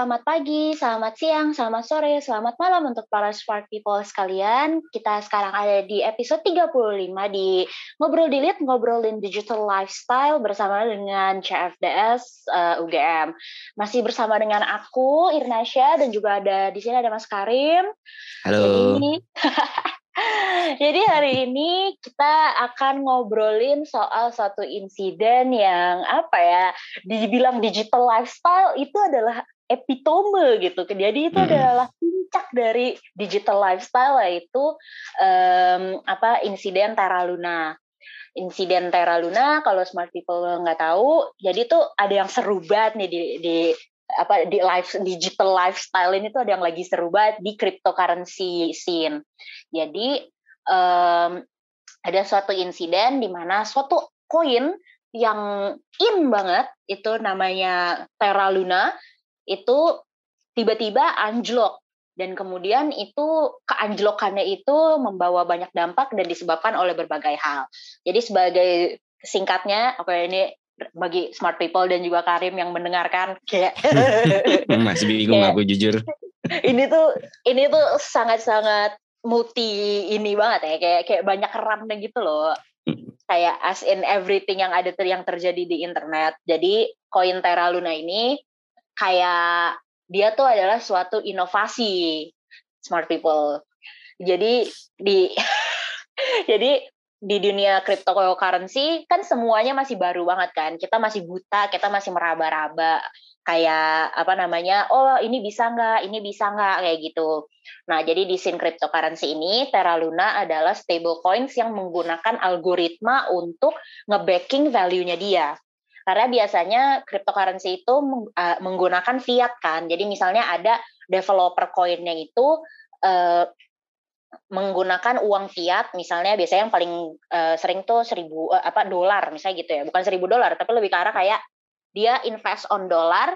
selamat pagi, selamat siang, selamat sore, selamat malam untuk para smart people sekalian. Kita sekarang ada di episode 35 di Ngobrol Dilit, Ngobrolin Digital Lifestyle bersama dengan CFDS uh, eh, UGM. Masih bersama dengan aku, Irnasya, dan juga ada di sini ada Mas Karim. Halo. Jadi, Jadi hari ini kita akan ngobrolin soal satu insiden yang apa ya dibilang digital lifestyle itu adalah epitome gitu. Jadi itu hmm. adalah puncak dari digital lifestyle yaitu um, apa insiden Terra Luna. Insiden Terra Luna kalau smart people nggak tahu, jadi tuh ada yang seru banget nih di, di apa di life digital lifestyle ini tuh ada yang lagi seru banget di cryptocurrency scene. Jadi um, ada suatu insiden di mana suatu koin yang in banget itu namanya Terra Luna itu tiba-tiba anjlok. Dan kemudian itu keanjlokannya itu membawa banyak dampak dan disebabkan oleh berbagai hal. Jadi sebagai singkatnya, oke okay, ini bagi smart people dan juga Karim yang mendengarkan kayak masih bingung kayak, aku jujur. ini tuh ini tuh sangat-sangat multi ini banget ya kayak kayak banyak keramnya gitu loh. Kayak as in everything yang ada ter yang terjadi di internet. Jadi koin Terra Luna ini kayak dia tuh adalah suatu inovasi smart people jadi di jadi di dunia cryptocurrency kan semuanya masih baru banget kan. Kita masih buta, kita masih meraba-raba kayak apa namanya? Oh, ini bisa nggak? Ini bisa nggak kayak gitu. Nah, jadi di scene cryptocurrency ini Terra Luna adalah stable coins yang menggunakan algoritma untuk nge-backing value-nya dia. Karena biasanya cryptocurrency itu menggunakan fiat kan. Jadi misalnya ada developer coinnya itu uh, menggunakan uang fiat misalnya biasanya yang paling uh, sering tuh seribu uh, apa dolar misalnya gitu ya bukan seribu dolar tapi lebih ke arah kayak dia invest on dolar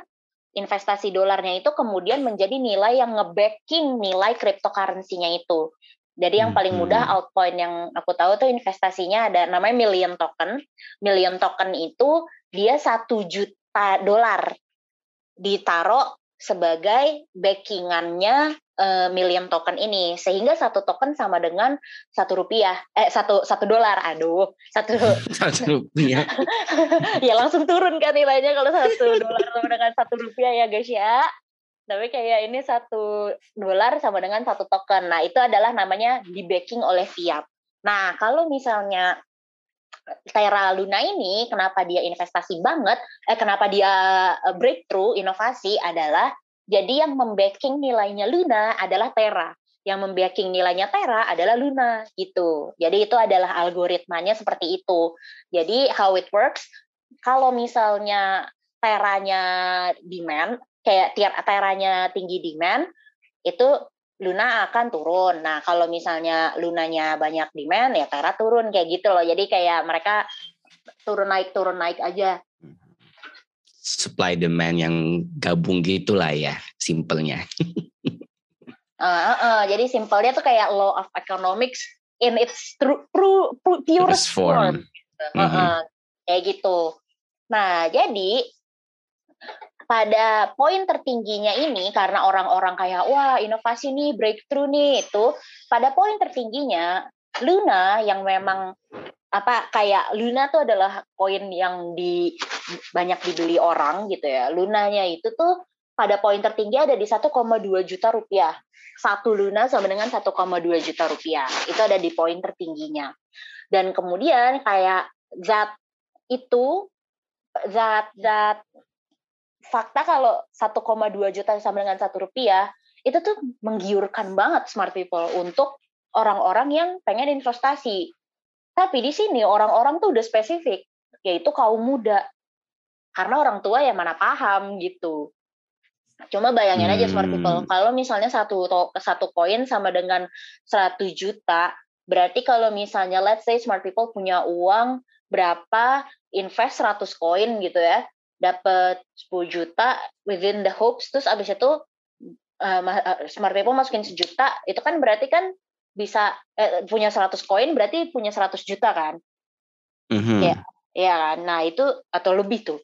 investasi dolarnya itu kemudian menjadi nilai yang ngebacking nilai cryptocurrency-nya itu jadi yang paling mudah hmm. altcoin yang aku tahu tuh investasinya ada namanya million token million token itu dia satu juta dolar ditaruh sebagai backingannya uh, million token ini. Sehingga satu token sama dengan satu rupiah. Eh satu satu dolar. Aduh satu. Satu rupiah. Ya langsung turun kan nilainya kalau satu dolar sama dengan satu rupiah ya guys ya. Tapi kayak ini satu dolar sama dengan satu token. Nah itu adalah namanya di backing oleh fiat. Nah kalau misalnya Terra Luna ini kenapa dia investasi banget eh kenapa dia eh, breakthrough inovasi adalah jadi yang membacking nilainya Luna adalah Terra. Yang membacking nilainya Terra adalah Luna gitu. Jadi itu adalah algoritmanya seperti itu. Jadi how it works kalau misalnya Terranya demand kayak tiap Terranya tinggi demand itu Luna akan turun. Nah, kalau misalnya Lunanya banyak demand ya Terra turun kayak gitu loh. Jadi kayak mereka turun naik turun naik aja supply demand yang gabung gitulah ya simpelnya. uh, uh, uh, jadi simpelnya tuh kayak law of economics in its true, true, true purest form. form. Uh, uh, mm -hmm. Kayak gitu. Nah jadi pada poin tertingginya ini karena orang-orang kayak wah inovasi nih breakthrough nih itu pada poin tertingginya Luna yang memang apa kayak Luna tuh adalah koin yang di banyak dibeli orang gitu ya. Lunanya itu tuh pada poin tertinggi ada di 1,2 juta rupiah. Satu Luna sama dengan 1,2 juta rupiah. Itu ada di poin tertingginya. Dan kemudian kayak zat itu zat zat fakta kalau 1,2 juta sama dengan satu rupiah itu tuh menggiurkan banget smart people untuk orang-orang yang pengen investasi tapi di sini orang-orang tuh udah spesifik, yaitu kaum muda. Karena orang tua ya mana paham gitu. Cuma bayangin hmm. aja smart people, hmm. kalau misalnya satu satu koin sama dengan 100 juta, berarti kalau misalnya let's say smart people punya uang berapa invest 100 koin gitu ya, dapat 10 juta within the hopes terus abis itu uh, smart people masukin sejuta, itu kan berarti kan bisa eh, punya 100 koin berarti punya 100 juta kan? Mm-hmm. Ya, ya kan. Nah itu atau lebih tuh.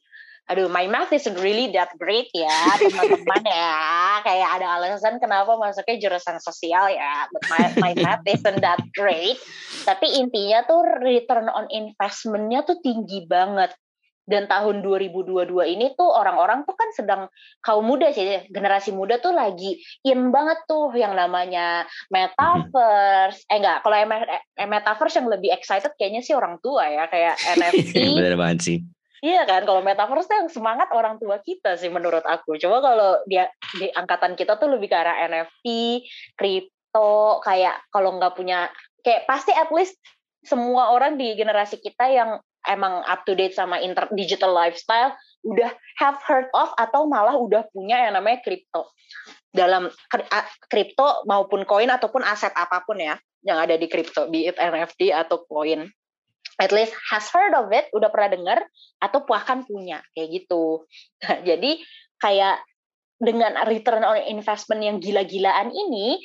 aduh my math isn't really that great ya teman-teman ya kayak ada alasan kenapa masuknya jurusan sosial ya but my, my math isn't that great tapi intinya tuh return on investmentnya tuh tinggi banget dan tahun 2022 ini tuh orang-orang tuh kan sedang kaum muda sih generasi muda tuh lagi in banget tuh yang namanya metaverse. Eh enggak kalau metaverse yang lebih excited kayaknya sih orang tua ya kayak NFT bener banget sih. Iya kan, kalau metaverse tuh yang semangat orang tua kita sih menurut aku. Coba kalau dia di angkatan kita tuh lebih ke arah NFT, kripto, kayak kalau nggak punya, kayak pasti at least semua orang di generasi kita yang emang up to date sama inter, digital lifestyle udah have heard of atau malah udah punya yang namanya kripto dalam kripto maupun koin ataupun aset apa pun ya yang ada di kripto be it NFT atau koin at least has heard of it udah pernah dengar atau bahkan punya kayak gitu. Nah, jadi kayak dengan return on investment yang gila-gilaan ini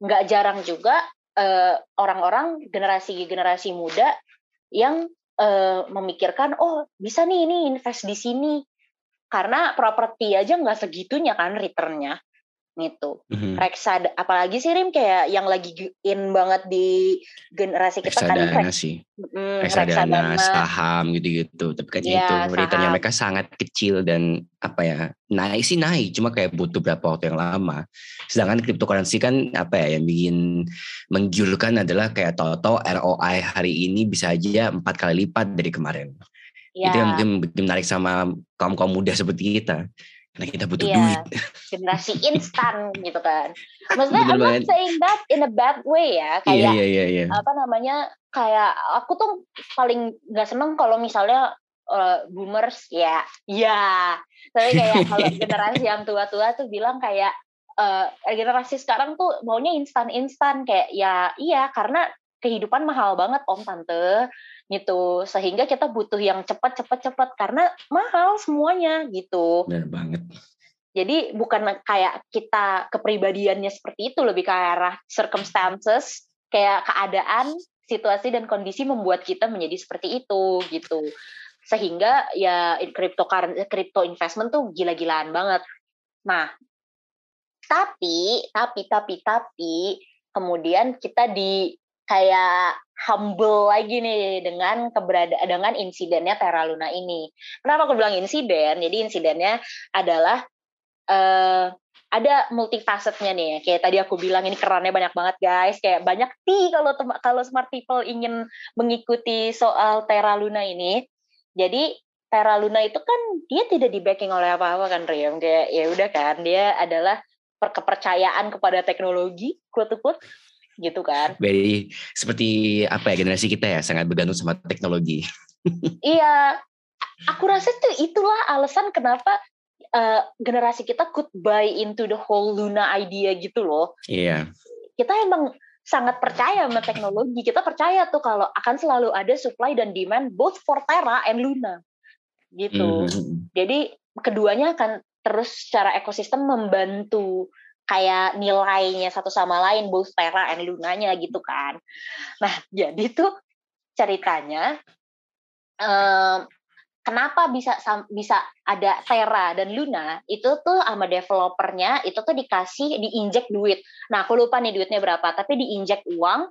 nggak jarang juga eh, orang-orang uh, generasi-generasi muda yang uh, memikirkan oh bisa nih ini invest di sini. Karena properti aja nggak segitunya kan returnnya gitu. Mm-hmm. Reksa apalagi sih Rim kayak yang lagi in banget di generasi kita kan reksadana sih. Mm, reksadana, saham gitu-gitu. Tapi kan ya, itu returnnya mereka sangat kecil dan apa ya naik sih naik cuma kayak butuh berapa waktu yang lama. Sedangkan cryptocurrency kan apa ya yang bikin menggiurkan adalah kayak toto ROI hari ini bisa aja empat kali lipat dari kemarin. Ya. Itu yang mungkin bikin menarik sama kaum kaum muda seperti kita karena kita butuh iya, duit. Generasi instan gitu kan. Maksudnya Bener I'm banget. not saying that in a bad way ya. Kayak iya, iya, iya. apa namanya kayak aku tuh paling nggak seneng kalau misalnya uh, boomers ya, ya. Tapi kayak kalau generasi yang tua-tua tuh bilang kayak uh, generasi sekarang tuh maunya instan-instan kayak ya iya karena kehidupan mahal banget om tante gitu. Sehingga kita butuh yang cepat cepat cepat karena mahal semuanya gitu. Benar banget. Jadi bukan kayak kita kepribadiannya seperti itu lebih ke arah circumstances kayak keadaan situasi dan kondisi membuat kita menjadi seperti itu gitu. Sehingga ya crypto crypto investment tuh gila-gilaan banget. Nah tapi tapi tapi tapi kemudian kita di kayak humble lagi nih dengan keberadaan dengan insidennya Terra Luna ini. Kenapa aku bilang insiden? Jadi insidennya adalah uh, ada multifacetnya nih. Kayak tadi aku bilang ini kerannya banyak banget guys. Kayak banyak ti kalau kalau smart people ingin mengikuti soal Terra Luna ini. Jadi Terra Luna itu kan dia tidak di backing oleh apa-apa kan Riam. Kayak ya udah kan dia adalah kepercayaan kepada teknologi, quote unquote, gitu kan. Very seperti apa ya generasi kita ya sangat bergantung sama teknologi. iya, aku rasa tuh itulah alasan kenapa uh, generasi kita could buy into the whole Luna idea gitu loh. Iya. Kita emang sangat percaya sama teknologi. Kita percaya tuh kalau akan selalu ada supply dan demand both for Terra and Luna. Gitu. Mm. Jadi keduanya akan terus secara ekosistem membantu kayak nilainya satu sama lain both Terra and Lunanya gitu kan. Nah jadi tuh ceritanya um, kenapa bisa bisa ada Terra dan Luna itu tuh sama developernya itu tuh dikasih diinjek duit. Nah aku lupa nih duitnya berapa tapi diinjek uang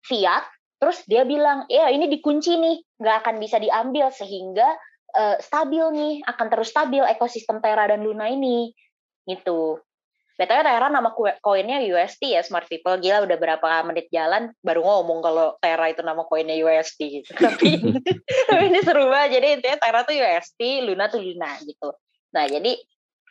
fiat terus dia bilang ya ini dikunci nih nggak akan bisa diambil sehingga uh, stabil nih akan terus stabil ekosistem Terra dan Luna ini gitu. BTW Terra nama koinnya UST ya Smart People. Gila udah berapa menit jalan baru ngomong kalau Terra itu nama koinnya UST gitu. tapi, tapi ini seru banget. Jadi intinya Terra tuh UST, Luna tuh Luna gitu. Nah jadi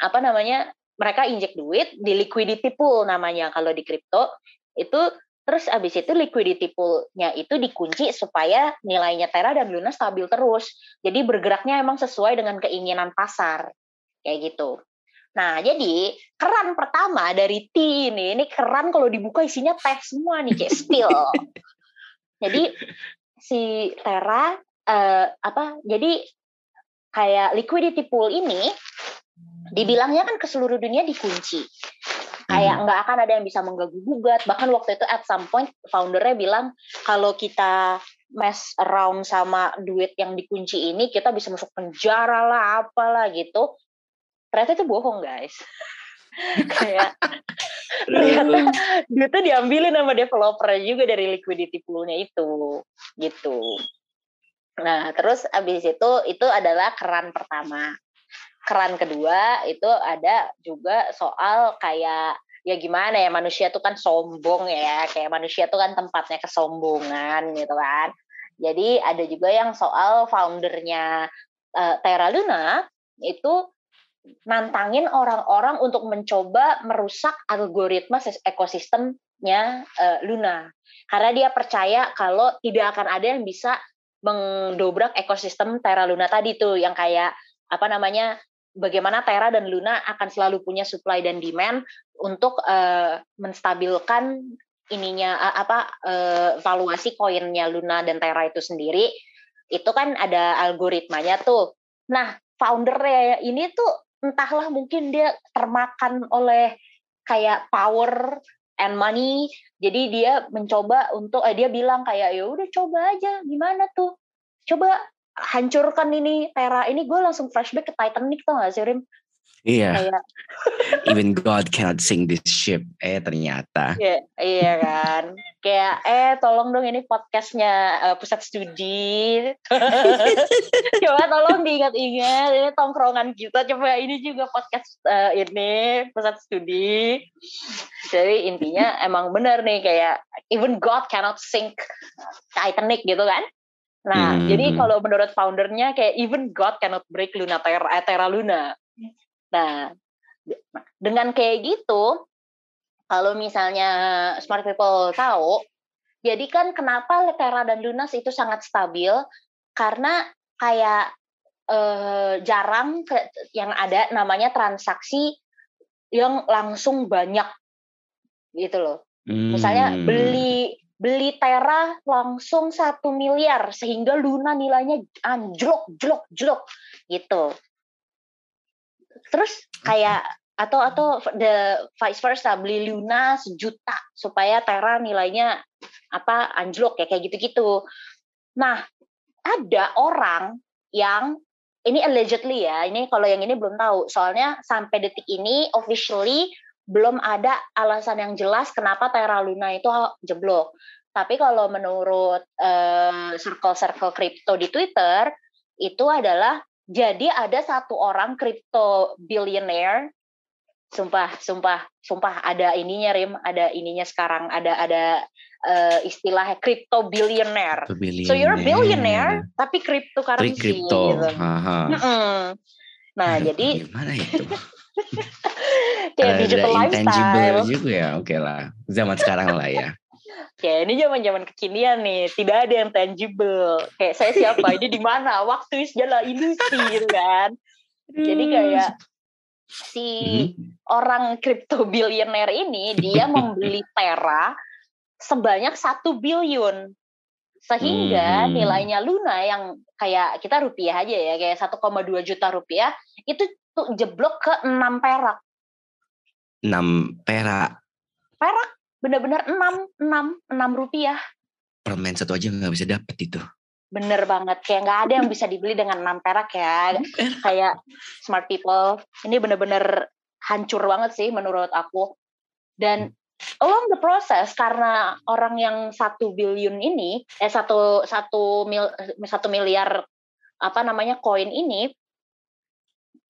apa namanya mereka injek duit di liquidity pool namanya kalau di kripto itu terus abis itu liquidity pool-nya itu dikunci supaya nilainya Terra dan Luna stabil terus. Jadi bergeraknya emang sesuai dengan keinginan pasar kayak gitu. Nah, jadi keran pertama dari T ini, ini keran kalau dibuka isinya teh semua nih kayak spill. jadi si Tera uh, apa? Jadi kayak liquidity pool ini dibilangnya kan ke seluruh dunia dikunci. Kayak hmm. nggak akan ada yang bisa mengganggu gugat. Bahkan waktu itu at some point foundernya bilang kalau kita mess around sama duit yang dikunci ini kita bisa masuk penjara lah apalah gitu ternyata itu bohong guys. Kayak ternyata duitnya diambilin sama developer juga dari liquidity poolnya itu gitu. Nah terus abis itu itu adalah keran pertama. Keran kedua itu ada juga soal kayak ya gimana ya manusia tuh kan sombong ya kayak manusia tuh kan tempatnya kesombongan gitu kan. Jadi ada juga yang soal foundernya uh, Terra Luna itu nantangin orang-orang untuk mencoba merusak algoritma ekosistemnya uh, Luna karena dia percaya kalau tidak akan ada yang bisa mendobrak ekosistem Terra Luna tadi tuh yang kayak apa namanya bagaimana Terra dan Luna akan selalu punya supply dan demand untuk uh, menstabilkan ininya uh, apa uh, valuasi koinnya Luna dan Terra itu sendiri itu kan ada algoritmanya tuh. Nah, foundernya ini tuh entahlah mungkin dia termakan oleh kayak power and money. Jadi dia mencoba untuk eh, dia bilang kayak ya udah coba aja gimana tuh. Coba hancurkan ini Tera ini gue langsung flashback ke Titanic tuh gak sih Rim Iya. Kayak, Even God cannot sing this ship. Eh ternyata. Iya, iya kan. Kayak eh tolong dong ini podcastnya uh, pusat studi. coba tolong diingat-ingat ini tongkrongan kita. Coba ini juga podcast uh, ini pusat studi. Jadi intinya emang bener nih kayak even God cannot sink Titanic gitu kan. Nah, hmm. jadi kalau menurut foundernya kayak even God cannot break Luna Terra, eh, Terra Luna. Nah, dengan kayak gitu, kalau misalnya smart people tahu, jadi kan kenapa Terra dan Lunas itu sangat stabil karena kayak eh, jarang yang ada namanya transaksi yang langsung banyak gitu loh. Hmm. Misalnya beli beli Tera langsung satu miliar sehingga Luna nilainya anjlok jlok jlok gitu terus kayak atau atau the vice versa beli Luna sejuta supaya Tera nilainya apa anjlok ya kayak gitu-gitu nah ada orang yang ini allegedly ya ini kalau yang ini belum tahu soalnya sampai detik ini officially belum ada alasan yang jelas kenapa Terra Luna itu jeblok. Tapi kalau menurut uh, circle-circle kripto di Twitter itu adalah jadi ada satu orang kripto billionaire. Sumpah sumpah sumpah ada ininya Rim. Ada ininya sekarang. Ada ada uh, istilahnya crypto billionaire. so you're a billionaire. tapi cryptocurrency. Crypto. gitu. Nah Aduh, jadi gimana itu? Kayak ada digital lifestyle. juga ya. Oke okay lah. Zaman sekarang lah ya Kayak ini zaman zaman kekinian nih, tidak ada yang tangible. Kayak saya siapa, ini di mana, waktu segala ilusi gitu kan. Jadi kayak si hmm. orang crypto billionaire ini dia membeli Terra sebanyak satu billion sehingga hmm. nilainya Luna yang kayak kita rupiah aja ya kayak 1,2 juta rupiah itu tuh jeblok ke 6 perak 6 perak perak bener-bener 6 6 6 rupiah. Permen satu aja nggak bisa dapet itu. Bener banget. Kayak nggak ada yang bisa dibeli dengan 6 perak ya. Kayak smart people. Ini bener-bener hancur banget sih menurut aku. Dan along the process karena orang yang satu billion ini eh satu satu mil satu miliar apa namanya koin ini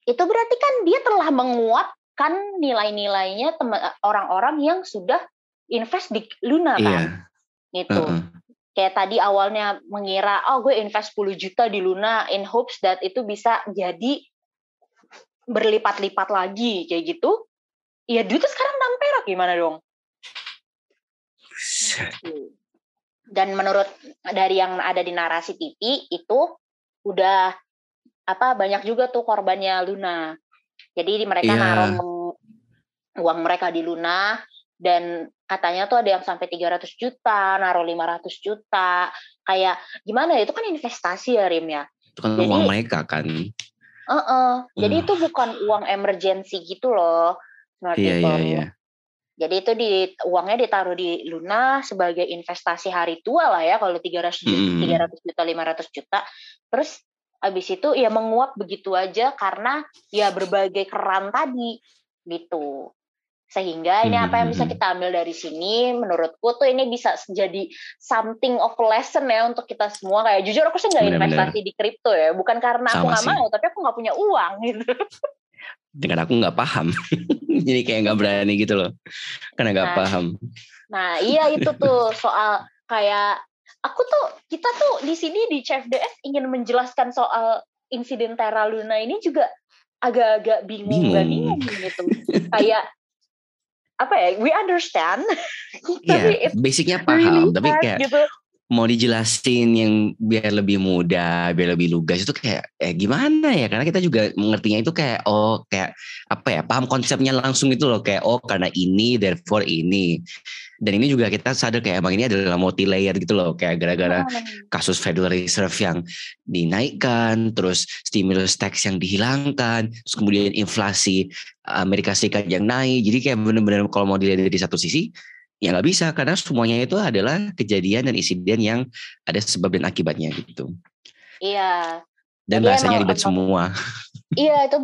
itu berarti kan dia telah menguatkan nilai-nilainya orang-orang yang sudah invest di Luna kan iya. gitu uh -uh. kayak tadi awalnya mengira oh gue invest 10 juta di Luna in hopes that itu bisa jadi berlipat-lipat lagi kayak gitu ya duitnya sekarang 6 perak gimana dong dan menurut dari yang ada di narasi TV itu udah apa banyak juga tuh korbannya Luna. Jadi mereka yeah. naruh uang mereka di Luna dan katanya tuh ada yang sampai 300 juta, naruh 500 juta. Kayak gimana ya? Itu kan investasi ya Rim ya. Itu kan Jadi, uang mereka kan. Uh -uh. Jadi itu bukan uang emergency gitu loh. Iya, iya, iya. Jadi itu di uangnya ditaruh di Luna sebagai investasi hari tua lah ya kalau 300 juta, hmm. 300 juta 500 juta. Terus habis itu ya menguap begitu aja karena ya berbagai keran tadi gitu. Sehingga ini apa yang bisa hmm. kita ambil dari sini menurutku tuh ini bisa jadi something of lesson ya untuk kita semua. Kayak jujur aku sih nggak investasi di kripto ya. Bukan karena Sama aku nggak mau tapi aku nggak punya uang gitu. Dengan aku nggak paham. Jadi kayak nggak berani gitu loh. Karena nggak nah, paham. nah iya itu tuh soal kayak aku tuh kita tuh di sini di CFDS ingin menjelaskan soal insiden Terra Luna ini juga agak-agak bingung, bingung. bingung gitu. Kayak apa ya we understand. Yeah, tapi basicnya paham really tapi kayak gitu. mau dijelasin yang biar lebih mudah biar lebih lugas itu kayak eh gimana ya? Karena kita juga mengertinya itu kayak oh kayak apa ya paham konsepnya langsung itu loh. Kayak oh karena ini therefore ini dan ini juga kita sadar kayak emang ini adalah multi layer gitu loh. Kayak gara-gara hmm. kasus Federal Reserve yang dinaikkan terus stimulus tax yang dihilangkan terus kemudian inflasi Amerika Serikat yang naik. Jadi kayak bener-bener kalau mau dilihat dari satu sisi ya nggak bisa. Karena semuanya itu adalah kejadian dan insiden yang ada sebab dan akibatnya gitu. Iya. Dan Jadi bahasanya ribet semua. Iya itu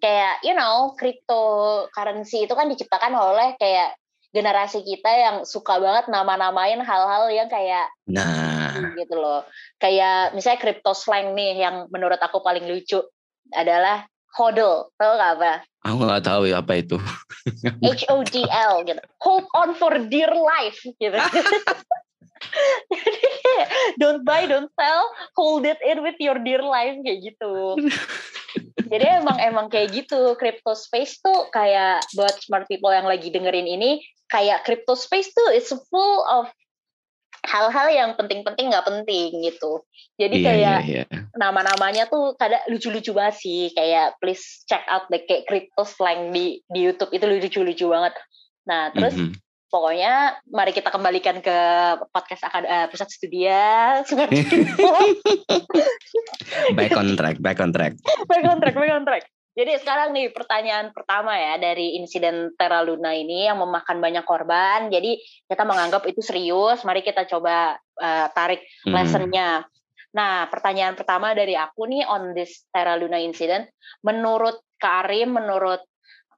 kayak you know cryptocurrency itu kan diciptakan oleh kayak generasi kita yang suka banget nama-namain hal-hal yang kayak nah gitu loh. Kayak misalnya crypto slang nih yang menurut aku paling lucu adalah hodl. Tahu gak apa? Aku nggak tahu ya apa itu. H O D L gitu. Hold on for dear life gitu. Jadi don't buy, don't sell, hold it in with your dear life kayak gitu. Jadi emang emang kayak gitu. Crypto space tuh kayak buat smart people yang lagi dengerin ini kayak crypto space tuh it's full of hal-hal yang penting-penting nggak penting gitu. Jadi yeah, kayak yeah, yeah. nama-namanya tuh kadang lucu-lucu banget sih. Kayak please check out the kayak crypto slang di di YouTube itu lucu-lucu banget. Nah terus mm -hmm. Pokoknya mari kita kembalikan ke podcast akan uh, pusat studia. back on track, back on track. back on track, back on track. Jadi sekarang nih pertanyaan pertama ya dari insiden Terra Luna ini yang memakan banyak korban. Jadi kita menganggap itu serius. Mari kita coba uh, tarik hmm. lessonnya. Nah pertanyaan pertama dari aku nih on this Terra Luna incident. Menurut Karim, menurut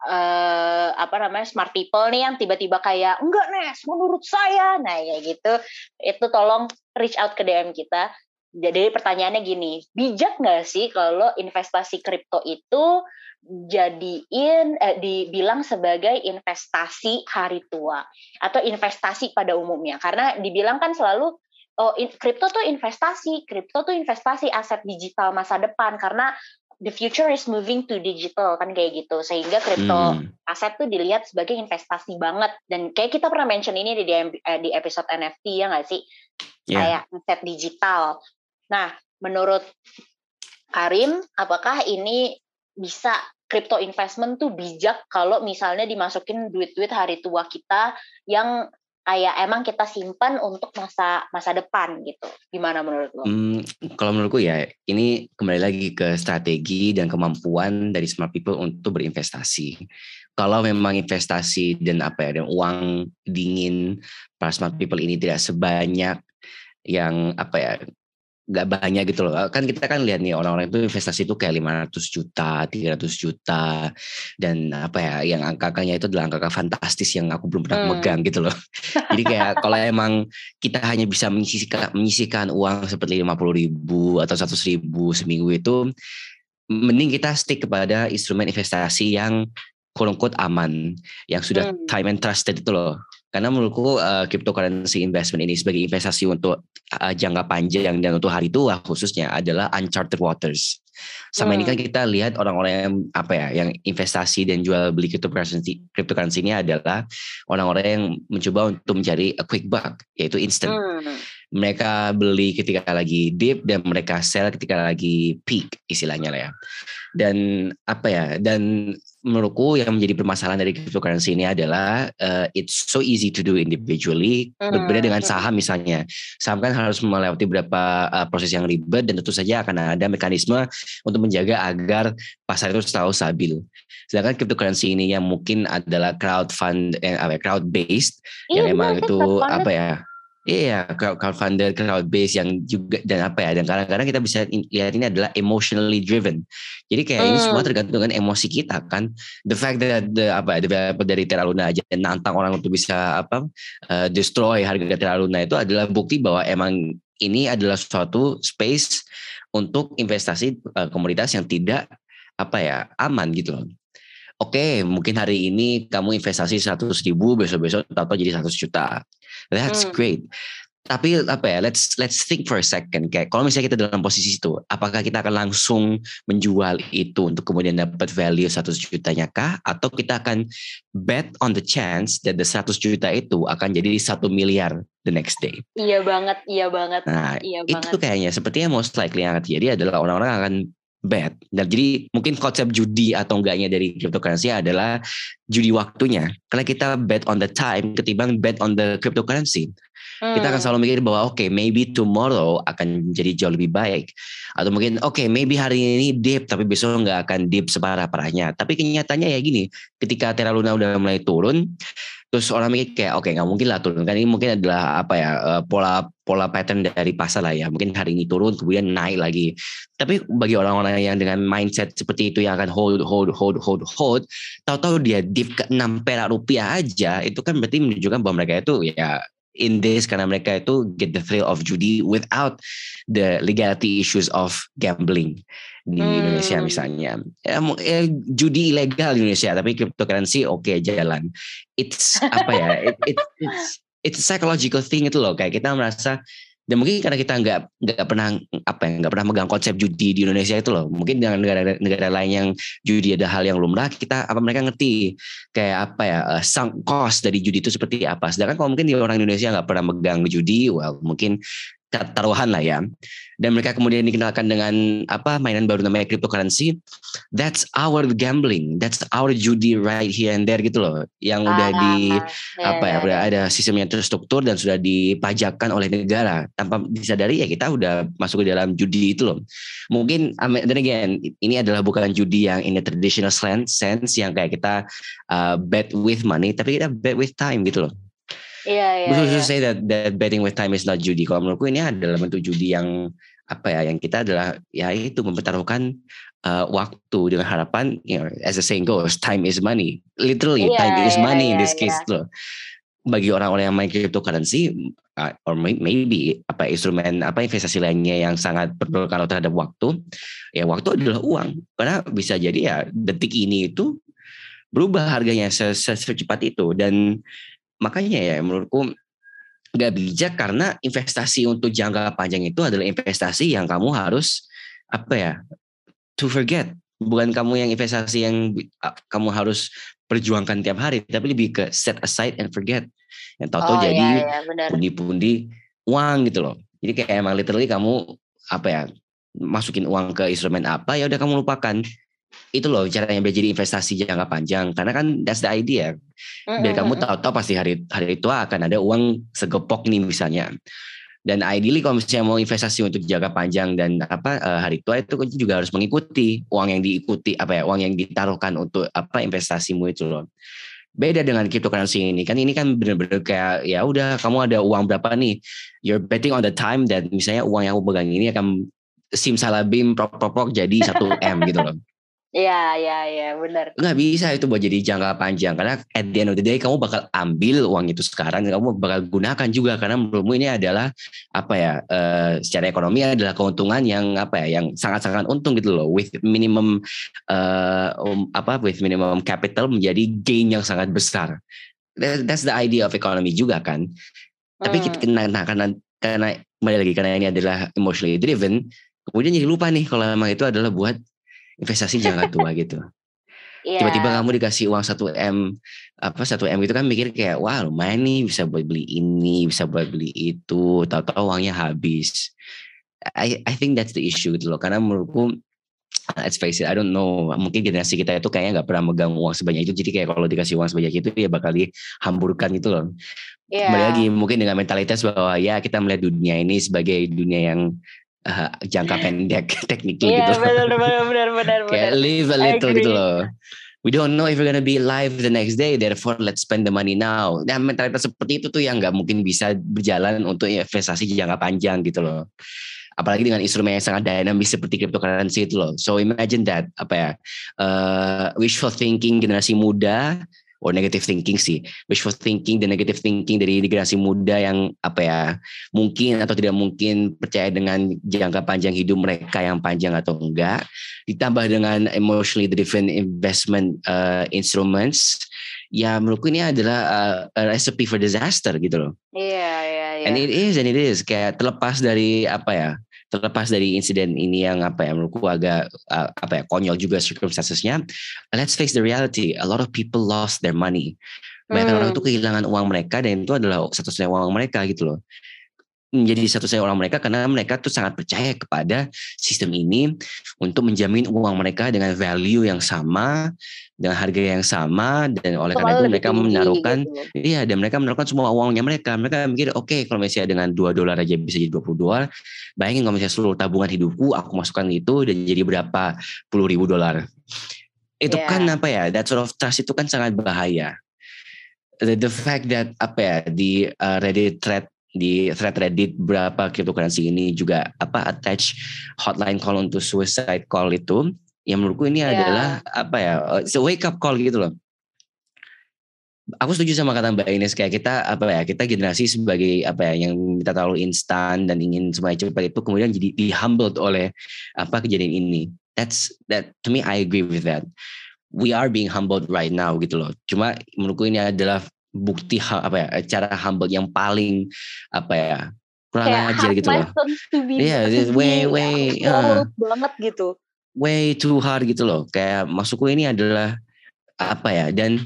uh, apa namanya smart people nih yang tiba-tiba kayak enggak Nes, menurut saya, nah kayak gitu. Itu tolong reach out ke DM kita jadi pertanyaannya gini, bijak nggak sih kalau investasi kripto itu jadiin eh, dibilang sebagai investasi hari tua atau investasi pada umumnya? Karena dibilang kan selalu oh kripto tuh investasi, kripto tuh investasi aset digital masa depan karena the future is moving to digital kan kayak gitu sehingga kripto hmm. aset tuh dilihat sebagai investasi banget dan kayak kita pernah mention ini di di episode NFT ya nggak sih yeah. kayak aset digital Nah, menurut Karim, apakah ini bisa crypto investment tuh bijak kalau misalnya dimasukin duit-duit hari tua kita yang kayak emang kita simpan untuk masa masa depan gitu. Gimana menurut lo? Hmm, kalau menurutku ya ini kembali lagi ke strategi dan kemampuan dari smart people untuk berinvestasi. Kalau memang investasi dan apa ya dan uang dingin para smart people ini tidak sebanyak yang apa ya nggak banyak gitu loh. Kan kita kan lihat nih orang-orang itu investasi itu kayak 500 juta, 300 juta dan apa ya yang angka-angkanya itu adalah angka-angka fantastis yang aku belum pernah hmm. megang gitu loh. Jadi kayak kalau emang kita hanya bisa menyisihkan menyisihkan uang seperti 50 ribu atau 100 ribu seminggu itu mending kita stick kepada instrumen investasi yang quote aman yang sudah hmm. time and trusted itu loh karena menurutku uh, cryptocurrency investment ini sebagai investasi untuk uh, jangka panjang dan untuk hari tua khususnya adalah uncharted waters. Sama hmm. ini kan hmm. kita lihat orang-orang yang apa ya, yang investasi dan jual beli cryptocurrency, cryptocurrency ini adalah orang-orang yang mencoba untuk mencari a quick buck, yaitu instant. Hmm. Mereka beli ketika lagi dip dan mereka sell ketika lagi peak istilahnya lah ya. Dan apa ya? Dan menurutku yang menjadi permasalahan dari cryptocurrency ini adalah uh, it's so easy to do individually hmm. berbeda dengan saham misalnya saham kan harus melewati beberapa uh, proses yang ribet dan tentu saja akan ada mekanisme untuk menjaga agar pasar itu selalu stabil Sedangkan cryptocurrency ini yang mungkin adalah crowd fund, eh, apa, crowd based, yang emang itu apa ya, Iya, crowd, crowdfunder, crowd base yang juga dan apa ya dan kadang-kadang kita bisa lihat ini adalah emotionally driven. Jadi kayak hmm. ini semua hmm. tergantung dengan emosi kita kan. The fact that the apa developer dari Terra Luna aja nantang orang untuk bisa apa uh, destroy harga Terra Luna itu adalah bukti bahwa emang ini adalah suatu space untuk investasi uh, komoditas yang tidak apa ya aman gitu loh. Oke, mungkin hari ini kamu investasi 100 ribu, besok-besok tahu jadi 100 juta. That's hmm. great. Tapi apa ya? Let's let's think for a second. Kayak kalau misalnya kita dalam posisi itu, apakah kita akan langsung menjual itu untuk kemudian dapat value 100 jutanya kah? Atau kita akan bet on the chance that the 100 juta itu akan jadi satu miliar the next day? Iya banget, iya banget. Nah, iya itu banget. kayaknya sepertinya most likely yang akan terjadi adalah orang-orang akan bet. Dan jadi mungkin konsep judi atau enggaknya dari cryptocurrency adalah judi waktunya. Karena kita bet on the time ketimbang bet on the cryptocurrency. Hmm. Kita akan hmm. selalu mikir bahwa oke okay, maybe tomorrow akan jadi jauh lebih baik. Atau mungkin oke okay, maybe hari ini dip tapi besok nggak akan dip separah-parahnya. Tapi kenyataannya ya gini, ketika Terra Luna udah mulai turun, terus orang mikir kayak oke okay, nggak mungkin lah turun kan ini mungkin adalah apa ya uh, pola pola pattern dari pasar lah ya mungkin hari ini turun kemudian naik lagi tapi bagi orang-orang yang dengan mindset seperti itu yang akan hold hold hold hold hold tahu-tahu dia dip ke 6 perak rupiah aja itu kan berarti menunjukkan bahwa mereka itu ya in this karena mereka itu get the thrill of judi without the legality issues of gambling di hmm. Indonesia misalnya. Ya, ya, judi ilegal di Indonesia tapi cryptocurrency oke okay, jalan. It's apa ya? It, it, it's it's a psychological thing itu loh kayak kita merasa dan mungkin karena kita nggak nggak pernah apa ya nggak pernah megang konsep judi di Indonesia itu loh. Mungkin dengan negara-negara lain yang judi ada hal yang lumrah kita apa mereka ngerti kayak apa ya uh, sunk cost dari judi itu seperti apa. Sedangkan kalau mungkin di orang Indonesia nggak pernah megang judi well mungkin taruhan lah ya. Dan mereka kemudian dikenalkan dengan apa mainan baru namanya cryptocurrency. That's our gambling. That's our judi right here and there gitu loh. Yang udah ah, di ah, apa ya, ya udah ada sistem yang terstruktur dan sudah dipajakkan oleh negara. Tanpa disadari ya kita udah masuk ke dalam judi itu loh. Mungkin dan again ini adalah bukan judi yang in a traditional sense yang kayak kita uh, bet with money tapi kita bet with time gitu loh Iya, iya. Bisa yeah. say that that betting with time is not judi. Kalau menurutku ini adalah bentuk judi yang apa ya yang kita adalah ya itu mempertaruhkan uh, waktu dengan harapan you know, as the saying goes time is money literally yeah, time yeah, is money yeah, in this yeah. case loh bagi orang-orang yang main cryptocurrency uh, or maybe apa instrumen apa investasi lainnya yang sangat berpengaruh terhadap waktu ya waktu adalah uang karena bisa jadi ya detik ini itu berubah harganya secepat itu dan makanya ya menurutku nggak bijak karena investasi untuk jangka panjang itu adalah investasi yang kamu harus apa ya to forget. Bukan kamu yang investasi yang kamu harus perjuangkan tiap hari tapi lebih ke set aside and forget. Yang tahu-tahu oh, jadi iya, iya, pundi-pundi uang gitu loh. Jadi kayak emang literally kamu apa ya masukin uang ke instrumen apa ya udah kamu lupakan itu loh caranya biar jadi investasi jangka panjang. Karena kan that's the idea. Biar kamu tahu-tahu pasti hari hari itu akan ada uang segepok nih misalnya. Dan ideally kalau misalnya mau investasi untuk jangka panjang dan apa eh, hari tua itu juga harus mengikuti uang yang diikuti apa ya uang yang ditaruhkan untuk apa investasimu itu loh. Beda dengan cryptocurrency ini. Kan ini kan benar-benar kayak ya udah kamu ada uang berapa nih? You're betting on the time dan misalnya uang yang aku pegang ini akan simsalabim prok-prok jadi satu m gitu loh Iya, iya, iya, benar. Nggak bisa itu buat jadi jangka panjang karena at the end of the day kamu bakal ambil uang itu sekarang, kamu bakal gunakan juga karena menurutmu ini adalah apa ya? Uh, secara ekonomi adalah keuntungan yang apa ya? Yang sangat-sangat untung gitu loh, with minimum uh, um, apa? With minimum capital menjadi gain yang sangat besar. That's the idea of economy juga kan. Hmm. Tapi kita nah, nah, karena karena kembali lagi karena ini adalah emotionally driven, kemudian jadi lupa nih kalau memang itu adalah buat investasi jangka tua gitu. Yeah. Tiba-tiba kamu dikasih uang 1 M apa 1 M itu kan mikir kayak wah lumayan nih bisa buat beli ini, bisa buat beli itu, tahu-tahu uangnya habis. I I think that's the issue gitu loh karena menurutku let's face it, I don't know. Mungkin generasi kita itu kayaknya nggak pernah megang uang sebanyak itu. Jadi kayak kalau dikasih uang sebanyak itu ya bakal dihamburkan gitu loh. Yeah. Kembali lagi mungkin dengan mentalitas bahwa ya kita melihat dunia ini sebagai dunia yang uh, jangka pendek teknik yeah, gitu. Iya benar benar benar benar. Kayak live a little gitu loh. we don't know if we're gonna be alive the next day, therefore let's spend the money now. Nah mentalitas seperti itu tuh yang nggak mungkin bisa berjalan untuk investasi jangka panjang gitu loh. Apalagi dengan instrumen yang sangat dinamis seperti cryptocurrency itu loh. So imagine that apa ya uh, wishful thinking generasi muda or negative thinking sih wishful thinking dan negative thinking dari generasi muda yang apa ya mungkin atau tidak mungkin percaya dengan jangka panjang hidup mereka yang panjang atau enggak ditambah dengan emotionally driven investment uh, instruments ya menurutku ini adalah uh, a recipe for disaster gitu loh. Iya yeah, iya yeah, iya. Yeah. And it is and it is kayak terlepas dari apa ya terlepas dari insiden ini yang apa ya menurutku agak uh, apa ya konyol juga circumstancesnya let's face the reality a lot of people lost their money banyak hmm. orang itu kehilangan uang mereka dan itu adalah satu-satunya uang mereka gitu loh menjadi satu-satunya orang mereka karena mereka tuh sangat percaya kepada sistem ini untuk menjamin uang mereka dengan value yang sama dengan harga yang sama dan oleh karena itu mereka menaruhkan gitu. iya dan mereka menaruhkan semua uangnya mereka mereka mikir oke okay, kalau misalnya dengan dua dolar aja bisa jadi 20 dolar bayangin kalau misalnya seluruh tabungan hidupku aku masukkan itu dan jadi berapa puluh ribu dolar itu yeah. kan apa ya that sort of trust itu kan sangat bahaya the, the fact that apa ya di uh, Reddit thread di thread Reddit berapa cryptocurrency ini juga apa attach hotline call untuk suicide call itu yang menurutku ini yeah. adalah apa ya it's a wake up call gitu loh aku setuju sama kata Mbak Ines kayak kita apa ya kita generasi sebagai apa ya yang kita terlalu instan dan ingin semuanya cepat itu kemudian jadi di humbled oleh apa kejadian ini that's that to me I agree with that we are being humbled right now gitu loh cuma menurutku ini adalah bukti apa ya cara humble yang paling apa ya kurang ajar gitu loh. Iya, yeah, way way uh, banget gitu. Way too hard gitu loh. Kayak maksudku ini adalah apa ya dan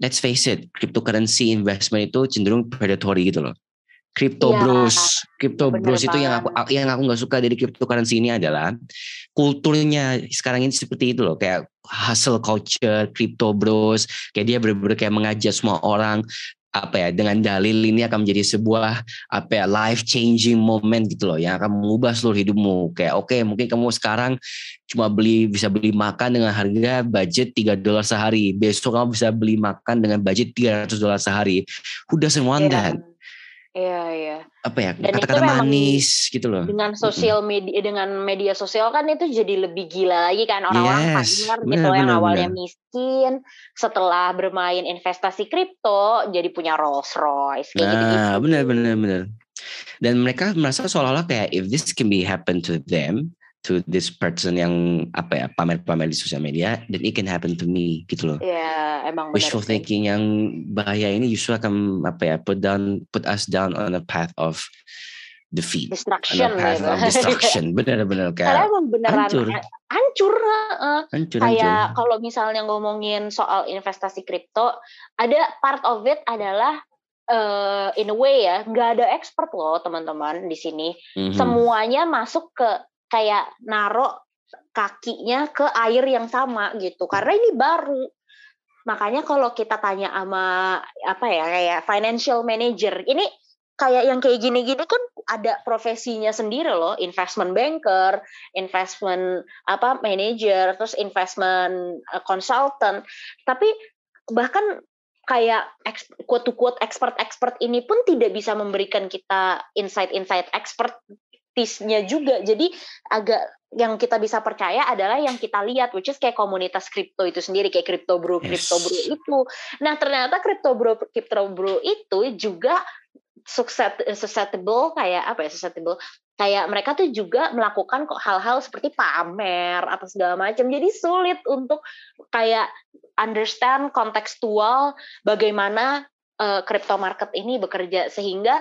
let's face it, cryptocurrency investment itu cenderung predatory gitu loh. Crypto ya, bros, crypto bros itu yang aku yang aku nggak suka dari cryptocurrency ini adalah kulturnya sekarang ini seperti itu loh, kayak hustle culture, crypto bros, kayak dia benar-benar kayak mengajak semua orang apa ya dengan dalil ini akan menjadi sebuah apa ya life changing moment gitu loh yang akan mengubah seluruh hidupmu kayak oke okay, mungkin kamu sekarang cuma beli bisa beli makan dengan harga budget 3 dolar sehari besok kamu bisa beli makan dengan budget 300 dolar sehari who doesn't want yeah. that Iya iya. Apa ya kata-kata manis gitu loh. Dengan sosial media dengan media sosial kan itu jadi lebih gila lagi kan orang-orang yes, partner gitu bener, yang awalnya bener. miskin setelah bermain investasi kripto jadi punya Rolls Royce kayak nah, gitu. Nah benar benar benar. Dan mereka merasa seolah-olah kayak if this can be happen to them, to this person yang apa ya pamer-pamer di sosial media dan it can happen to me gitu loh. Iya, yeah, emang Wishful thinking yang bahaya ini justru akan apa ya put down put us down on a path of defeat. Destruction. On a path of destruction. Benar-benar kayak Karena emang beneran hancur. Hancur. Uh, hancur kayak kalau misalnya ngomongin soal investasi kripto, ada part of it adalah uh, in a way ya nggak ada expert loh teman-teman di sini. Mm -hmm. Semuanya masuk ke kayak narok kakinya ke air yang sama gitu karena ini baru. Makanya kalau kita tanya sama apa ya kayak financial manager ini kayak yang kayak gini-gini kan ada profesinya sendiri loh investment banker investment apa manager terus investment uh, consultant. Tapi bahkan kayak quote to quote expert expert ini pun tidak bisa memberikan kita insight-insight expert praktisnya juga. Jadi agak yang kita bisa percaya adalah yang kita lihat, which is kayak komunitas kripto itu sendiri, kayak kripto bro, kripto yes. bro itu. Nah ternyata kripto bro, kripto bro itu juga susceptible kayak apa ya susceptible kayak mereka tuh juga melakukan kok hal-hal seperti pamer atau segala macam jadi sulit untuk kayak understand kontekstual bagaimana uh, crypto market ini bekerja sehingga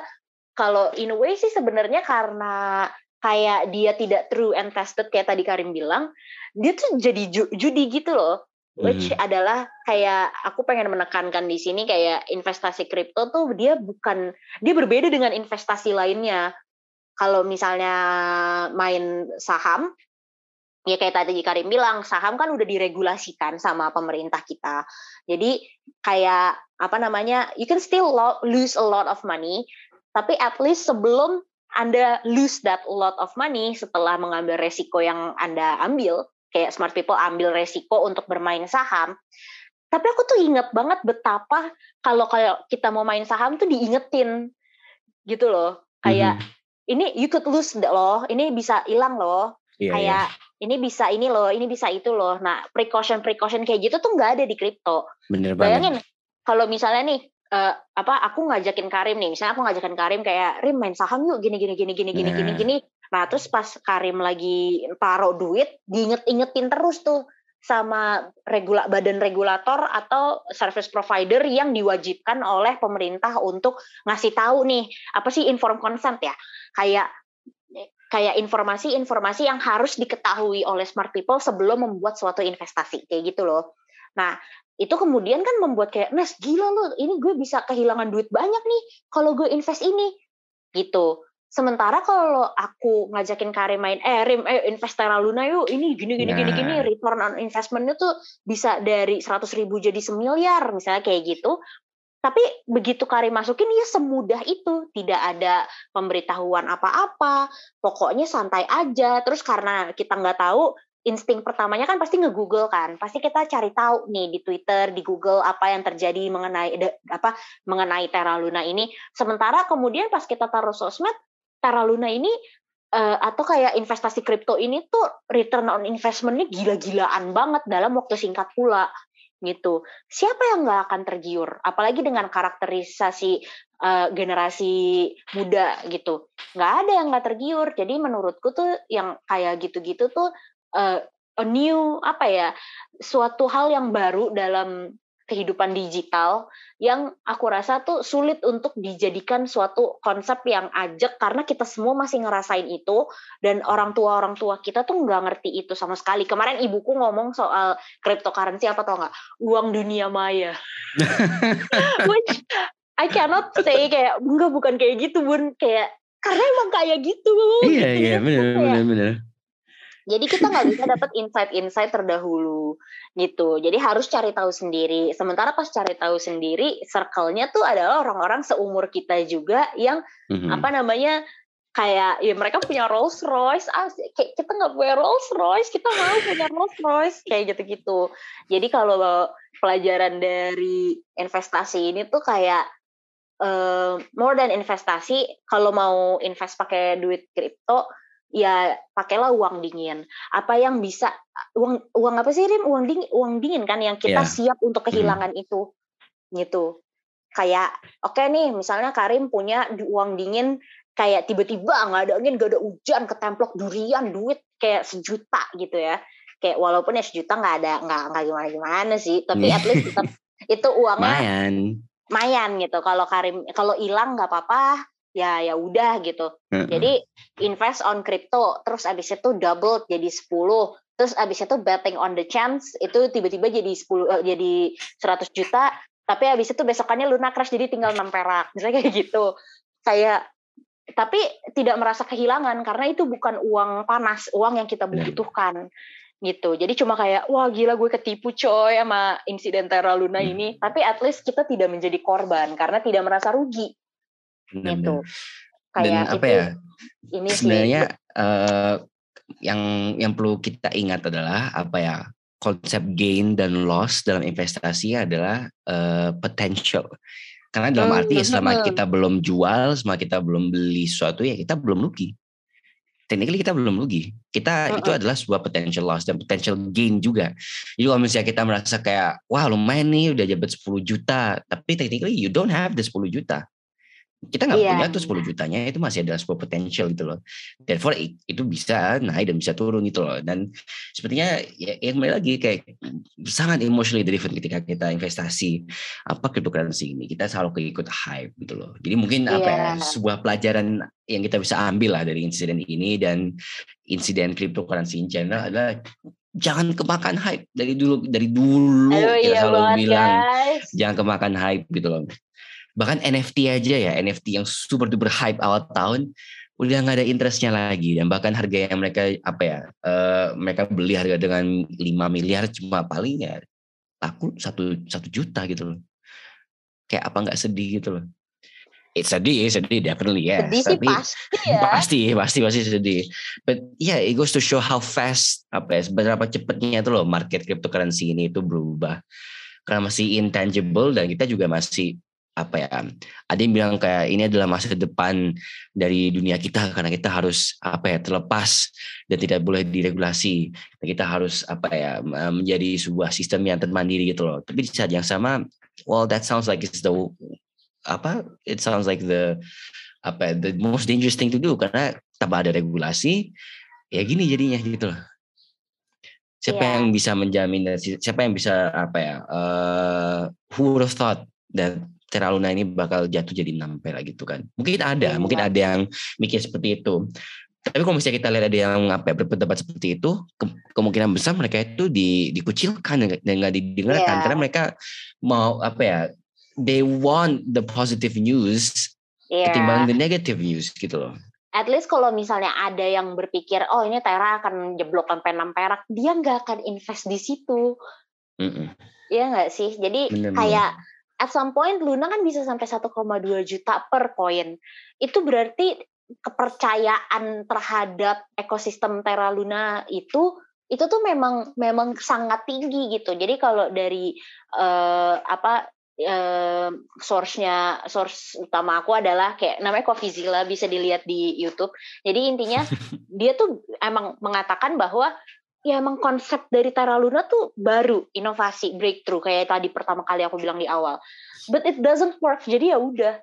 kalau in a way sih sebenarnya karena kayak dia tidak true and tested kayak tadi Karim bilang, dia tuh jadi ju judi gitu loh. Which mm. adalah kayak aku pengen menekankan di sini kayak investasi kripto tuh dia bukan dia berbeda dengan investasi lainnya. Kalau misalnya main saham, ya kayak tadi Karim bilang, saham kan udah diregulasikan sama pemerintah kita. Jadi kayak apa namanya, you can still lose a lot of money, tapi at least sebelum anda lose that lot of money setelah mengambil resiko yang Anda ambil, kayak smart people ambil resiko untuk bermain saham, tapi aku tuh inget banget betapa kalau kayak kita mau main saham tuh diingetin gitu loh. Kayak mm-hmm. ini you could lose loh ini bisa hilang loh. Yeah, kayak yeah. ini bisa ini loh ini bisa itu loh. Nah precaution precaution kayak gitu tuh nggak ada di kripto. Bener bayangin kalau misalnya nih uh, apa aku ngajakin Karim nih misalnya aku ngajakin Karim kayak Rim main saham yuk gini gini gini gini gini gini nah. gini nah terus pas Karim lagi taruh duit diinget-ingetin terus tuh sama regula badan regulator atau service provider yang diwajibkan oleh pemerintah untuk ngasih tahu nih apa sih inform consent ya kayak kayak informasi-informasi yang harus diketahui oleh smart people sebelum membuat suatu investasi kayak gitu loh. Nah, itu kemudian kan membuat kayak, "Nes, gila loh, ini gue bisa kehilangan duit banyak nih kalau gue invest ini." Gitu. Sementara kalau aku ngajakin Karim main, eh Rim, eh invest Terra Luna yuk, ini gini gini nah. gini gini, nah. return on investmentnya tuh bisa dari 100 ribu jadi semiliar, misalnya kayak gitu. Tapi begitu Karim masukin, ya semudah itu, tidak ada pemberitahuan apa-apa, pokoknya santai aja. Terus karena kita nggak tahu, insting pertamanya kan pasti nge-google kan, pasti kita cari tahu nih di Twitter, di Google apa yang terjadi mengenai apa mengenai Terra Luna ini. Sementara kemudian pas kita taruh sosmed, Terra Luna ini uh, atau kayak investasi kripto ini tuh return on investmentnya gila-gilaan banget dalam waktu singkat pula gitu. Siapa yang nggak akan tergiur? Apalagi dengan karakterisasi uh, generasi muda gitu. Nggak ada yang nggak tergiur. Jadi menurutku tuh yang kayak gitu-gitu tuh uh, a new apa ya suatu hal yang baru dalam kehidupan digital yang aku rasa tuh sulit untuk dijadikan suatu konsep yang ajak karena kita semua masih ngerasain itu dan orang tua orang tua kita tuh nggak ngerti itu sama sekali. Kemarin ibuku ngomong soal cryptocurrency apa tau nggak? Uang dunia maya. Which I cannot say kayak enggak bukan kayak gitu bun. Kayak karena emang kayak gitu. Iya iya benar benar benar jadi kita nggak bisa dapat insight-insight terdahulu gitu. Jadi harus cari tahu sendiri. Sementara pas cari tahu sendiri, circle-nya tuh adalah orang-orang seumur kita juga yang mm-hmm. apa namanya kayak ya mereka punya Rolls Royce, ah, kayak kita nggak punya Rolls Royce, kita mau punya Rolls Royce kayak gitu-gitu. Jadi kalau pelajaran dari investasi ini tuh kayak uh, more than investasi, kalau mau invest pakai duit kripto ya pakailah uang dingin. Apa yang bisa uang uang apa sih Rim? Uang dingin, uang dingin kan yang kita yeah. siap untuk hmm. kehilangan hmm. itu. Gitu. Kayak oke okay nih, misalnya Karim punya uang dingin kayak tiba-tiba nggak ada angin, nggak ada hujan, ketemplok durian, duit kayak sejuta gitu ya. Kayak walaupun ya sejuta nggak ada nggak nggak gimana gimana sih, tapi at least tetap itu uangnya mayan mayan gitu. Kalau Karim kalau hilang nggak apa-apa, ya ya udah gitu. Mm-hmm. Jadi invest on crypto, terus abis itu double jadi 10, terus abis itu betting on the chance itu tiba-tiba jadi 10 uh, eh, jadi 100 juta, tapi abis itu besokannya Luna crash jadi tinggal 6 perak. Misalnya kayak gitu. Kayak tapi tidak merasa kehilangan karena itu bukan uang panas, uang yang kita butuhkan gitu. Jadi cuma kayak wah gila gue ketipu coy sama insiden Terra Luna hmm. ini, tapi at least kita tidak menjadi korban karena tidak merasa rugi Benar, gitu. Kayak Dan apa itu, ya? Ini sebenarnya uh, yang yang perlu kita ingat adalah apa ya? Konsep gain dan loss dalam investasi adalah uh, potential. Karena dalam arti ya selama kita belum jual, selama kita belum beli sesuatu ya kita belum rugi. Technically kita belum rugi. Kita uh -uh. itu adalah sebuah potential loss dan potential gain juga. Jadi kalau misalnya kita merasa kayak wah lumayan nih udah dapat 10 juta, tapi technically you don't have the 10 juta kita nggak yeah. punya tuh 10 jutanya itu masih ada sebuah potensial gitu loh. Therefore itu bisa naik dan bisa turun gitu loh. Dan sepertinya ya yang kembali lagi kayak sangat emotionally driven ketika kita investasi apa cryptocurrency ini. Kita selalu keikut hype gitu loh. Jadi mungkin yeah. apa ya iya. sebuah pelajaran yang kita bisa ambil lah dari insiden ini dan insiden cryptocurrency in general adalah jangan kemakan hype dari dulu dari dulu Aduh, kita iya selalu bilang guys. jangan kemakan hype gitu loh bahkan NFT aja ya NFT yang super duper hype awal tahun udah nggak ada interestnya lagi dan bahkan harga yang mereka apa ya uh, mereka beli harga dengan 5 miliar cuma paling ya laku satu satu juta gitu loh kayak apa nggak sedih gitu loh It's sedih, sedih definitely ya. Sedih Tapi, sih pasti ya. Pasti, pasti, pasti sedih. But yeah, it goes to show how fast apa ya, seberapa cepatnya itu loh market cryptocurrency ini itu berubah karena masih intangible dan kita juga masih apa ya ada yang bilang kayak ini adalah masa depan dari dunia kita karena kita harus apa ya terlepas dan tidak boleh diregulasi. Kita harus apa ya menjadi sebuah sistem yang termandiri gitu loh. Tapi di saat yang sama well that sounds like it's the apa it sounds like the apa ya, the most dangerous thing to do. Karena tanpa ada regulasi ya gini jadinya gitu loh. Siapa yeah. yang bisa menjamin siapa yang bisa apa ya uh, who would have thought that Terra Luna ini bakal jatuh jadi nampera gitu kan. Mungkin ada, hmm. mungkin ada yang mikir seperti itu. Tapi kalau misalnya kita lihat ada yang apa ya, berpendapat seperti itu, ke kemungkinan besar mereka itu di, dikucilkan dan nggak didengarkan yeah. karena mereka mau apa ya, they want the positive news yeah. ketimbang the negative news gitu loh. At least kalau misalnya ada yang berpikir, oh ini Tera akan jeblok sampai enam perak, dia nggak akan invest di situ. Mm -mm. Iya nggak sih? Jadi Bener -bener. kayak at some point Luna kan bisa sampai 1,2 juta per koin. Itu berarti kepercayaan terhadap ekosistem Terra Luna itu itu tuh memang memang sangat tinggi gitu. Jadi kalau dari uh, apa uh, source-nya source utama aku adalah kayak namanya Coffeezilla bisa dilihat di YouTube. Jadi intinya dia tuh emang mengatakan bahwa ya emang konsep dari Terra Luna tuh baru, inovasi, breakthrough kayak tadi pertama kali aku bilang di awal. But it doesn't work. Jadi ya udah.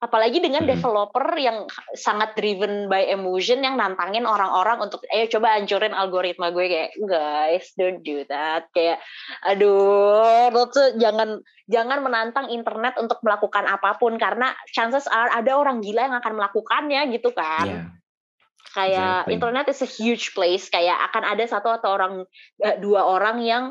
Apalagi dengan hmm. developer yang sangat driven by emotion yang nantangin orang-orang untuk ayo coba hancurin algoritma gue kayak guys don't do that kayak aduh lo tuh jangan jangan menantang internet untuk melakukan apa pun karena chances are ada orang gila yang akan melakukannya gitu kan. Yeah kayak exactly. internet is a huge place kayak akan ada satu atau orang eh, dua orang yang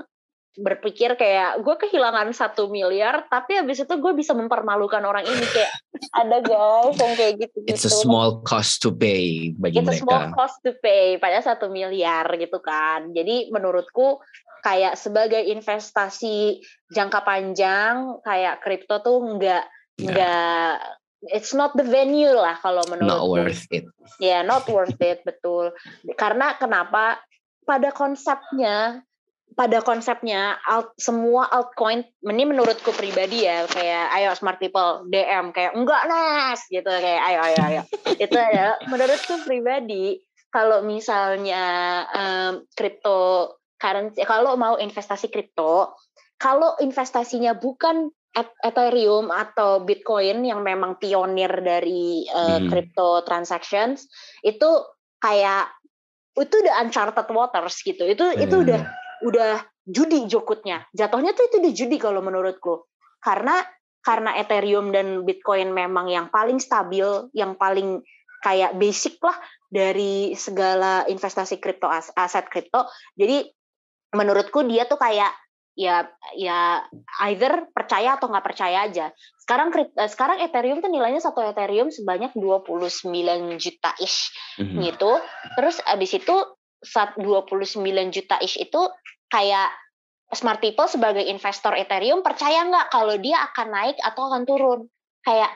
berpikir kayak gue kehilangan satu miliar tapi habis itu gue bisa mempermalukan orang ini kayak ada guys yang kayak gitu gitu. It's a small cost to pay bagi It's mereka. It's a small cost to pay pada satu miliar gitu kan. Jadi menurutku kayak sebagai investasi jangka panjang kayak kripto tuh enggak enggak it's not the venue lah kalau menurut not worth it. Ya yeah, not worth it betul. Karena kenapa? Pada konsepnya pada konsepnya alt, semua altcoin ini menurutku pribadi ya kayak ayo smart people DM kayak enggak nas gitu kayak ayo ayo ayo. Itu ya menurutku pribadi kalau misalnya um, crypto currency kalau mau investasi kripto kalau investasinya bukan Ethereum atau Bitcoin yang memang pionir dari uh, hmm. crypto transactions itu kayak itu udah uncharted waters gitu. Itu hmm. itu udah udah judi jokutnya. Jatuhnya tuh itu udah judi kalau menurutku. Karena karena Ethereum dan Bitcoin memang yang paling stabil, yang paling kayak basic lah dari segala investasi kripto aset kripto. Jadi menurutku dia tuh kayak ya ya either percaya atau nggak percaya aja. Sekarang eh, sekarang Ethereum tuh nilainya satu Ethereum sebanyak 29 juta ish mm-hmm. gitu. Terus abis itu saat 29 juta ish itu kayak smart people sebagai investor Ethereum percaya nggak kalau dia akan naik atau akan turun? Kayak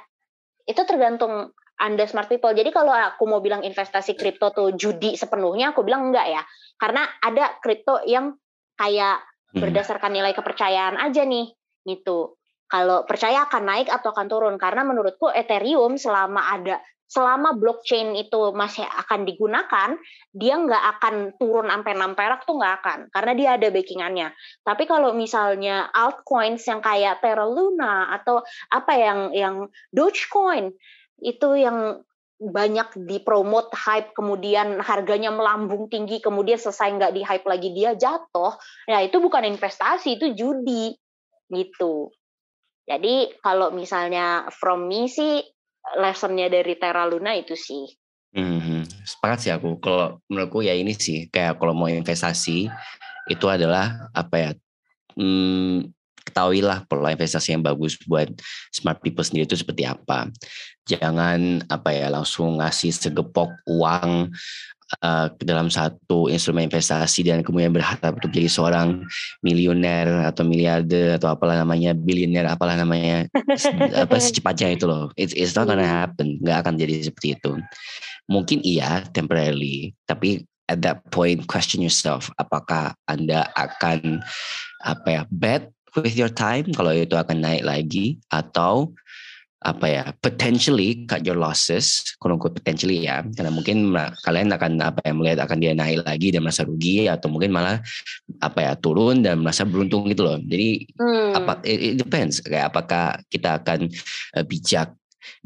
itu tergantung anda smart people. Jadi kalau aku mau bilang investasi kripto tuh judi sepenuhnya, aku bilang enggak ya. Karena ada kripto yang kayak. Berdasarkan nilai kepercayaan aja nih gitu. Kalau percaya akan naik atau akan turun? Karena menurutku Ethereum selama ada selama blockchain itu masih akan digunakan dia nggak akan turun sampai 6 perak tuh nggak akan karena dia ada backingannya. Tapi kalau misalnya altcoins yang kayak Terra Luna atau apa yang yang Dogecoin itu yang banyak dipromot hype kemudian harganya melambung tinggi kemudian selesai nggak di hype lagi dia jatuh. Ya itu bukan investasi itu judi gitu. Jadi kalau misalnya from me sih lessonnya dari Terra Luna itu sih. Hmm, sepakat sih aku. Kalau menurutku ya ini sih kayak kalau mau investasi itu adalah apa ya hmm, ketahuilah pola investasi yang bagus buat smart people sendiri itu seperti apa. Jangan apa ya langsung ngasih segepok uang uh, ke dalam satu instrumen investasi dan kemudian berharap untuk jadi seorang miliuner atau miliarder atau apalah namanya bilioner apalah namanya apa secepatnya itu loh. It's, it's not gonna happen. Nggak akan jadi seperti itu. Mungkin iya temporarily, tapi at that point question yourself apakah anda akan apa ya bet with your time kalau itu akan naik lagi atau apa ya potentially cut your losses kurang potentially ya karena mungkin kalian akan apa ya melihat akan dia naik lagi dan merasa rugi atau mungkin malah apa ya turun dan merasa beruntung gitu loh jadi hmm. apa it, it depends kayak apakah kita akan uh, bijak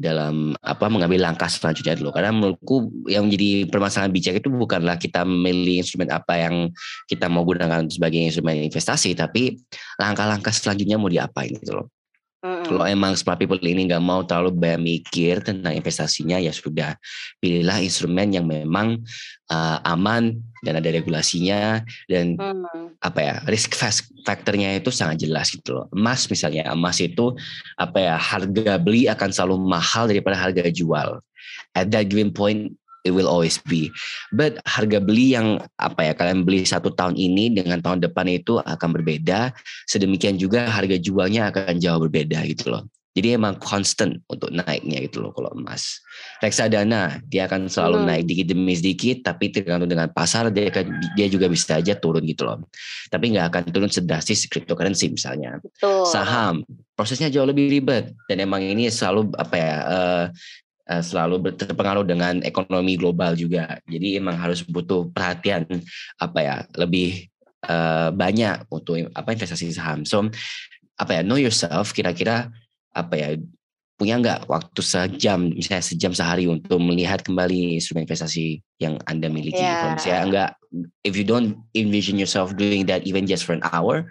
dalam apa mengambil langkah selanjutnya dulu. Karena menurutku yang menjadi permasalahan bijak itu bukanlah kita memilih instrumen apa yang kita mau gunakan sebagai instrumen investasi tapi langkah-langkah selanjutnya mau diapain gitu loh Kalau emang smart people ini nggak mau terlalu banyak mikir tentang investasinya ya sudah pilihlah instrumen yang memang uh, aman dan ada regulasinya dan mm. apa ya risk factornya itu sangat jelas gitu loh. Emas misalnya emas itu apa ya harga beli akan selalu mahal daripada harga jual. At that given point it will always be. But harga beli yang apa ya kalian beli satu tahun ini dengan tahun depan itu akan berbeda. Sedemikian juga harga jualnya akan jauh berbeda gitu loh. Jadi emang constant untuk naiknya gitu loh kalau emas. Reksadana dia akan selalu hmm. naik dikit demi sedikit, tapi tergantung dengan pasar dia akan, dia juga bisa aja turun gitu loh. Tapi nggak akan turun sedrastis cryptocurrency misalnya. Betul. Saham prosesnya jauh lebih ribet dan emang ini selalu apa ya uh, Eh, selalu terpengaruh dengan ekonomi global juga. Jadi emang harus butuh perhatian apa ya lebih uh, banyak untuk apa investasi saham. So apa ya know yourself kira-kira apa ya punya nggak waktu sejam misalnya sejam sehari untuk melihat kembali instrumen investasi yang anda miliki. Yeah. Kalau misalnya enggak, if you don't envision yourself doing that even just for an hour,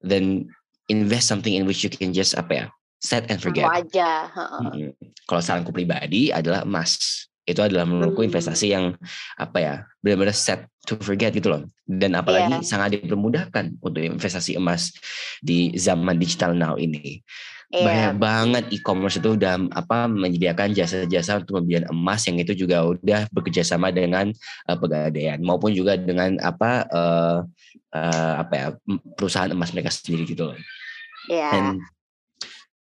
then invest something in which you can just apa ya set and forget. aja. Hmm. Kalau saranku pribadi adalah emas. Itu adalah menurutku hmm. investasi yang apa ya benar-benar set to forget gitu loh. Dan apalagi yeah. sangat dipermudahkan untuk investasi emas di zaman digital now ini. Yeah. Banyak banget e-commerce itu udah apa menyediakan jasa-jasa untuk pembelian emas yang itu juga udah bekerja sama dengan uh, pegadaian maupun juga dengan apa uh, uh, apa ya perusahaan emas mereka sendiri gitu loh. Yeah. And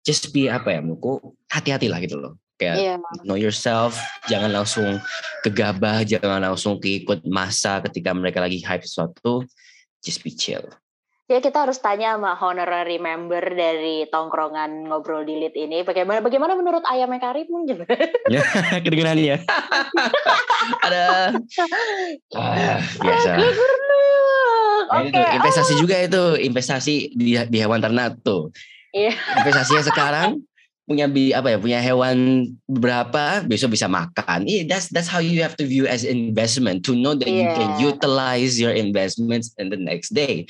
just be apa ya menurutku hati-hatilah gitu loh. Kayak yeah. know yourself jangan langsung kegabah jangan langsung keikut masa ketika mereka lagi hype sesuatu just be chill. Ya kita harus tanya sama honorary member dari tongkrongan ngobrol di lit ini bagaimana bagaimana menurut ayam Karim? Mungkin ya kedengeran ya. Ada. Ah, biasa. Nah, Oke, okay. investasi oh. juga itu investasi di, di hewan ternak tuh Iya. Investasinya sekarang punya bi apa ya punya hewan berapa besok bisa makan. Yeah, that's that's how you have to view as investment to know that yeah. you can utilize your investments in the next day.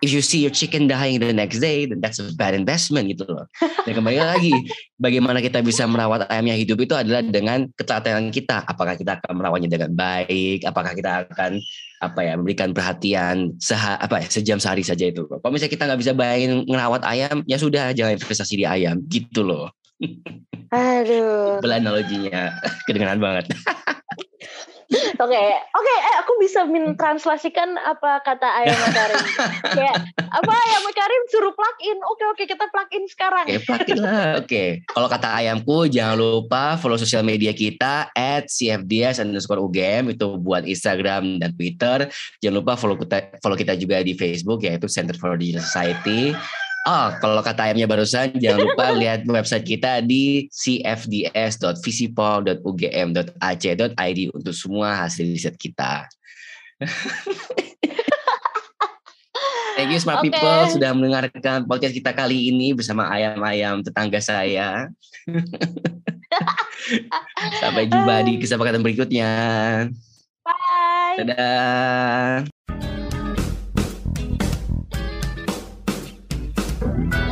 If you see your chicken dying the next day, then that's a bad investment gitu loh. Dan kembali lagi, bagaimana kita bisa merawat ayamnya hidup itu adalah dengan ketelatenan kita. Apakah kita akan merawatnya dengan baik? Apakah kita akan apa ya memberikan perhatian seha, apa ya, sejam sehari saja itu. Kalau misalnya kita nggak bisa bayangin ngerawat ayam, ya sudah jangan investasi di ayam gitu loh. Aduh. Analoginya kedengaran banit. Oke, okay. oke, okay, eh, aku bisa min translasikan apa kata ayam Karim. Kayak apa ayam Karim suruh plug in. Oke, okay, oke, okay, kita plug in sekarang. Oke, okay, plug in lah. Oke. Okay. Kalau kata ayamku jangan lupa follow sosial media kita at CFDS underscore UGM itu buat Instagram dan Twitter. Jangan lupa follow kita follow kita juga di Facebook yaitu Center for Digital Society. Oh, kalau kata ayamnya barusan, jangan lupa lihat website kita di cfds.visipol.ugm.ac.id untuk semua hasil riset kita. Thank you smart okay. people sudah mendengarkan podcast kita kali ini bersama ayam-ayam tetangga saya. Sampai jumpa di kesempatan berikutnya. Bye. Dadah. Bye.